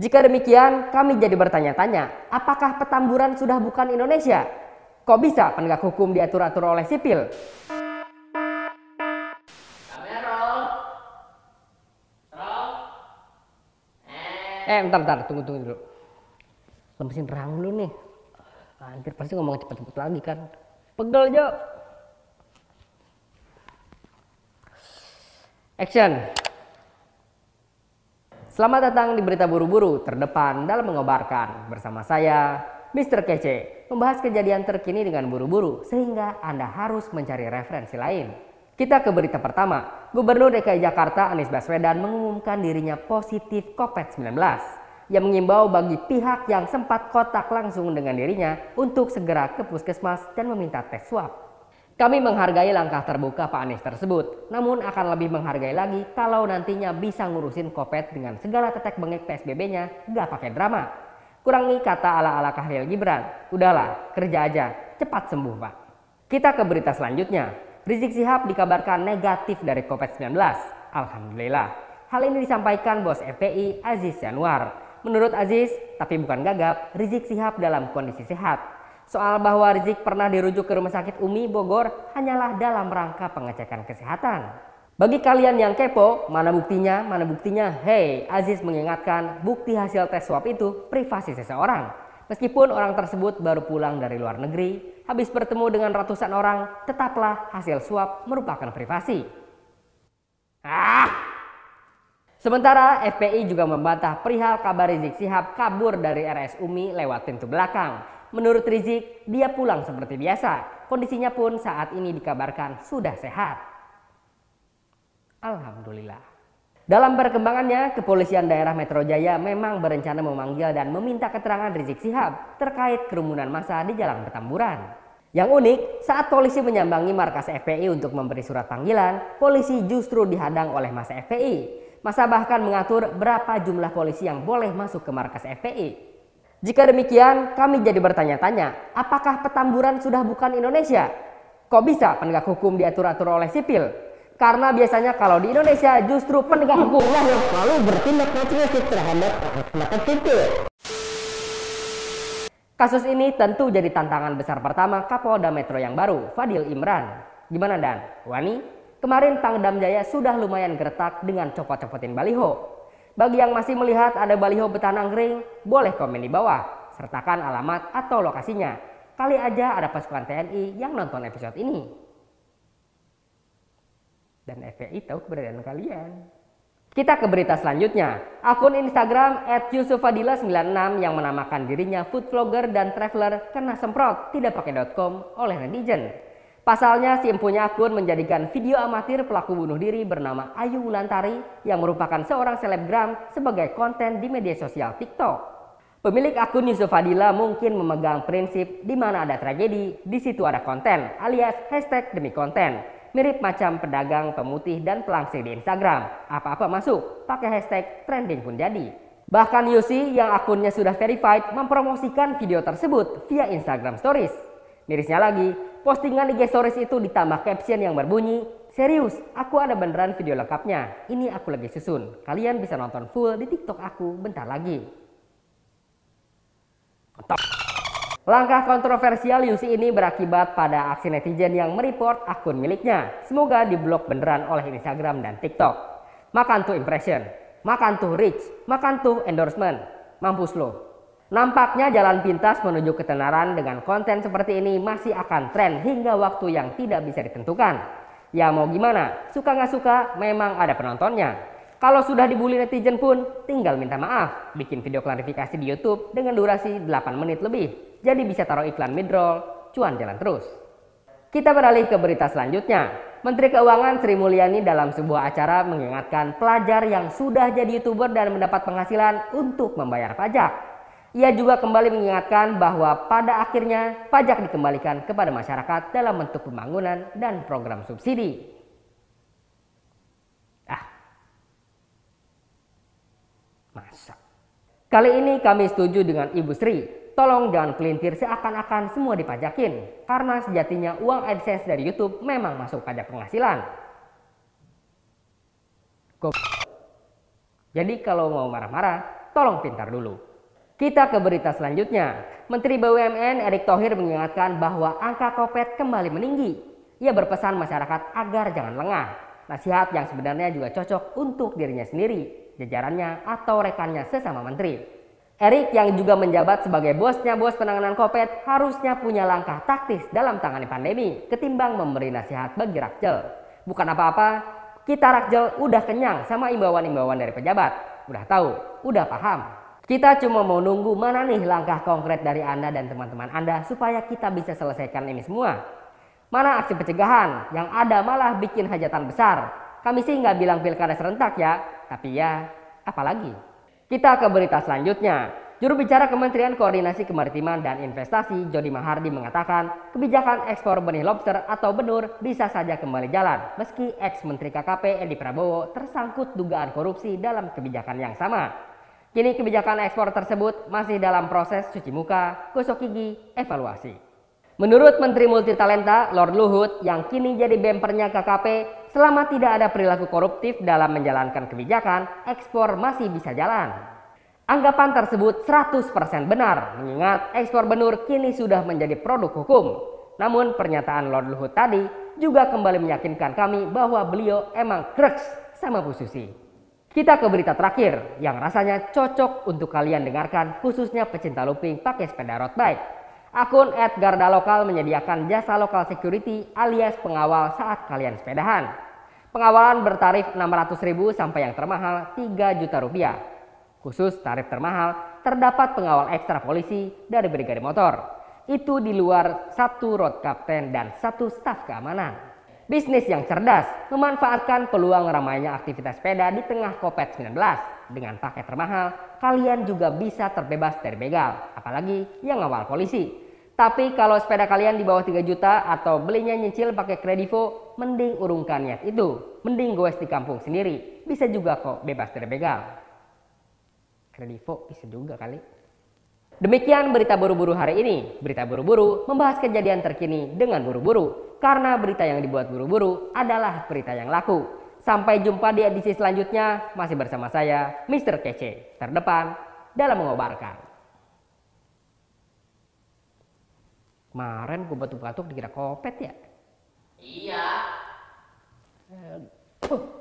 Jika demikian, kami jadi bertanya-tanya, apakah Petamburan sudah bukan Indonesia? Kok bisa penegak hukum diatur-atur oleh sipil? Eh, bentar, bentar, tunggu, tunggu dulu. Lemesin rahang dulu nih. Anjir, pasti ngomong cepet-cepet lagi kan. Pegel, Jo. Action. Selamat datang di Berita Buru-Buru terdepan dalam mengobarkan. Bersama saya, Mr. Kece, membahas kejadian terkini dengan buru-buru sehingga Anda harus mencari referensi lain. Kita ke berita pertama. Gubernur DKI Jakarta Anies Baswedan mengumumkan dirinya positif COVID-19 yang mengimbau bagi pihak yang sempat kontak langsung dengan dirinya untuk segera ke puskesmas dan meminta tes swab. Kami menghargai langkah terbuka Pak Anies tersebut, namun akan lebih menghargai lagi kalau nantinya bisa ngurusin COVID dengan segala tetek bengek PSBB-nya, gak pakai drama. Kurangi kata ala-ala Kahlil Gibran, udahlah kerja aja, cepat sembuh Pak. Kita ke berita selanjutnya, Rizik Sihab dikabarkan negatif dari COVID-19. Alhamdulillah. Hal ini disampaikan bos FPI Aziz Yanwar. Menurut Aziz, tapi bukan gagap, Rizik Sihab dalam kondisi sehat Soal bahwa Rizik pernah dirujuk ke Rumah Sakit Umi Bogor hanyalah dalam rangka pengecekan kesehatan. Bagi kalian yang kepo, mana buktinya? Mana buktinya? Hey, Aziz mengingatkan bukti hasil tes swab itu privasi seseorang. Meskipun orang tersebut baru pulang dari luar negeri, habis bertemu dengan ratusan orang, tetaplah hasil swab merupakan privasi. Ah! Sementara FPI juga membantah perihal kabar Rizik Sihab kabur dari RS Umi lewat pintu belakang. Menurut Rizik, dia pulang seperti biasa. Kondisinya pun saat ini dikabarkan sudah sehat. Alhamdulillah. Dalam perkembangannya, kepolisian daerah Metro Jaya memang berencana memanggil dan meminta keterangan Rizik Sihab terkait kerumunan massa di Jalan Petamburan. Yang unik, saat polisi menyambangi markas FPI untuk memberi surat panggilan, polisi justru dihadang oleh masa FPI. Masa bahkan mengatur berapa jumlah polisi yang boleh masuk ke markas FPI. Jika demikian, kami jadi bertanya-tanya, apakah Petamburan sudah bukan Indonesia? Kok bisa penegak hukum diatur-atur oleh sipil? Karena biasanya kalau di Indonesia justru penegak hukumlah yang selalu bertindak represif terhadap masyarakat sipil. Kasus ini tentu jadi tantangan besar pertama Kapolda Metro yang baru, Fadil Imran. Gimana Dan? Wani? Kemarin Pangdam Jaya sudah lumayan gertak dengan copot-copotin baliho. Bagi yang masih melihat ada baliho betanang ring, boleh komen di bawah. Sertakan alamat atau lokasinya. Kali aja ada pasukan TNI yang nonton episode ini. Dan FPI tahu keberadaan kalian. Kita ke berita selanjutnya. Akun Instagram @yusufadila96 yang menamakan dirinya food vlogger dan traveler kena semprot tidak pakai .com oleh netizen. Pasalnya si empunya akun menjadikan video amatir pelaku bunuh diri bernama Ayu Wulantari yang merupakan seorang selebgram sebagai konten di media sosial TikTok. Pemilik akun Yusuf Fadila mungkin memegang prinsip di mana ada tragedi, di situ ada konten alias hashtag demi konten. Mirip macam pedagang, pemutih, dan pelangsir di Instagram. Apa-apa masuk, pakai hashtag trending pun jadi. Bahkan Yusi yang akunnya sudah verified mempromosikan video tersebut via Instagram Stories. Mirisnya lagi, Postingan IG Stories itu ditambah caption yang berbunyi, Serius, aku ada beneran video lengkapnya. Ini aku lagi susun. Kalian bisa nonton full di TikTok aku bentar lagi. Langkah kontroversial Yusi ini berakibat pada aksi netizen yang mereport akun miliknya. Semoga diblok beneran oleh Instagram dan TikTok. Makan tuh impression, makan tuh reach, makan tuh endorsement. Mampus lo. Nampaknya jalan pintas menuju ketenaran dengan konten seperti ini masih akan tren hingga waktu yang tidak bisa ditentukan. Ya mau gimana, suka nggak suka memang ada penontonnya. Kalau sudah dibully netizen pun tinggal minta maaf, bikin video klarifikasi di YouTube dengan durasi 8 menit lebih. Jadi bisa taruh iklan midroll, cuan jalan terus. Kita beralih ke berita selanjutnya. Menteri Keuangan Sri Mulyani dalam sebuah acara mengingatkan pelajar yang sudah jadi YouTuber dan mendapat penghasilan untuk membayar pajak. Ia juga kembali mengingatkan bahwa pada akhirnya pajak dikembalikan kepada masyarakat dalam bentuk pembangunan dan program subsidi. Ah, masa. Kali ini kami setuju dengan Ibu Sri. Tolong jangan pelintir seakan-akan semua dipajakin. Karena sejatinya uang AdSense dari YouTube memang masuk pajak penghasilan. Jadi kalau mau marah-marah, tolong pintar dulu. Kita ke berita selanjutnya. Menteri BUMN Erick Thohir mengingatkan bahwa angka kopet kembali meninggi. Ia berpesan masyarakat agar jangan lengah. Nasihat yang sebenarnya juga cocok untuk dirinya sendiri, jajarannya atau rekannya sesama menteri. Erik yang juga menjabat sebagai bosnya bos penanganan COVID harusnya punya langkah taktis dalam tangani pandemi ketimbang memberi nasihat bagi Rakjel. Bukan apa-apa, kita Rakjel udah kenyang sama imbauan-imbauan dari pejabat. Udah tahu, udah paham. Kita cuma mau nunggu mana nih langkah konkret dari Anda dan teman-teman Anda supaya kita bisa selesaikan ini semua. Mana aksi pencegahan yang ada malah bikin hajatan besar. Kami sih nggak bilang pilkada serentak ya, tapi ya apalagi. Kita ke berita selanjutnya. Juru bicara Kementerian Koordinasi Kemaritiman dan Investasi Jody Mahardi mengatakan kebijakan ekspor benih lobster atau benur bisa saja kembali jalan meski ex-Menteri KKP Edi Prabowo tersangkut dugaan korupsi dalam kebijakan yang sama. Kini kebijakan ekspor tersebut masih dalam proses cuci muka, gosok gigi, evaluasi. Menurut Menteri Multitalenta Lord Luhut yang kini jadi bempernya KKP, selama tidak ada perilaku koruptif dalam menjalankan kebijakan, ekspor masih bisa jalan. Anggapan tersebut 100% benar, mengingat ekspor benur kini sudah menjadi produk hukum. Namun pernyataan Lord Luhut tadi juga kembali meyakinkan kami bahwa beliau emang kreks sama Bu Susi. Kita ke berita terakhir yang rasanya cocok untuk kalian dengarkan khususnya pecinta looping pakai sepeda road bike. Akun Garda Lokal menyediakan jasa lokal security alias pengawal saat kalian sepedahan. Pengawalan bertarif 600.000 sampai yang termahal 3 juta rupiah. Khusus tarif termahal terdapat pengawal ekstra polisi dari brigade motor. Itu di luar satu road captain dan satu staf keamanan. Bisnis yang cerdas memanfaatkan peluang ramainya aktivitas sepeda di tengah COVID-19. Dengan paket termahal, kalian juga bisa terbebas dari begal, apalagi yang ngawal polisi. Tapi kalau sepeda kalian di bawah 3 juta atau belinya nyicil pakai kredivo, mending urungkan niat itu. Mending goes di kampung sendiri. Bisa juga kok bebas dari begal. Kredivo bisa juga kali. Demikian berita buru-buru hari ini. Berita buru-buru membahas kejadian terkini dengan buru-buru. Karena berita yang dibuat buru-buru adalah berita yang laku. Sampai jumpa di edisi selanjutnya. Masih bersama saya, Mr. Kece. Terdepan dalam mengobarkan. Kemarin gue batuk-batuk dikira kopet ya? Iya. Uh.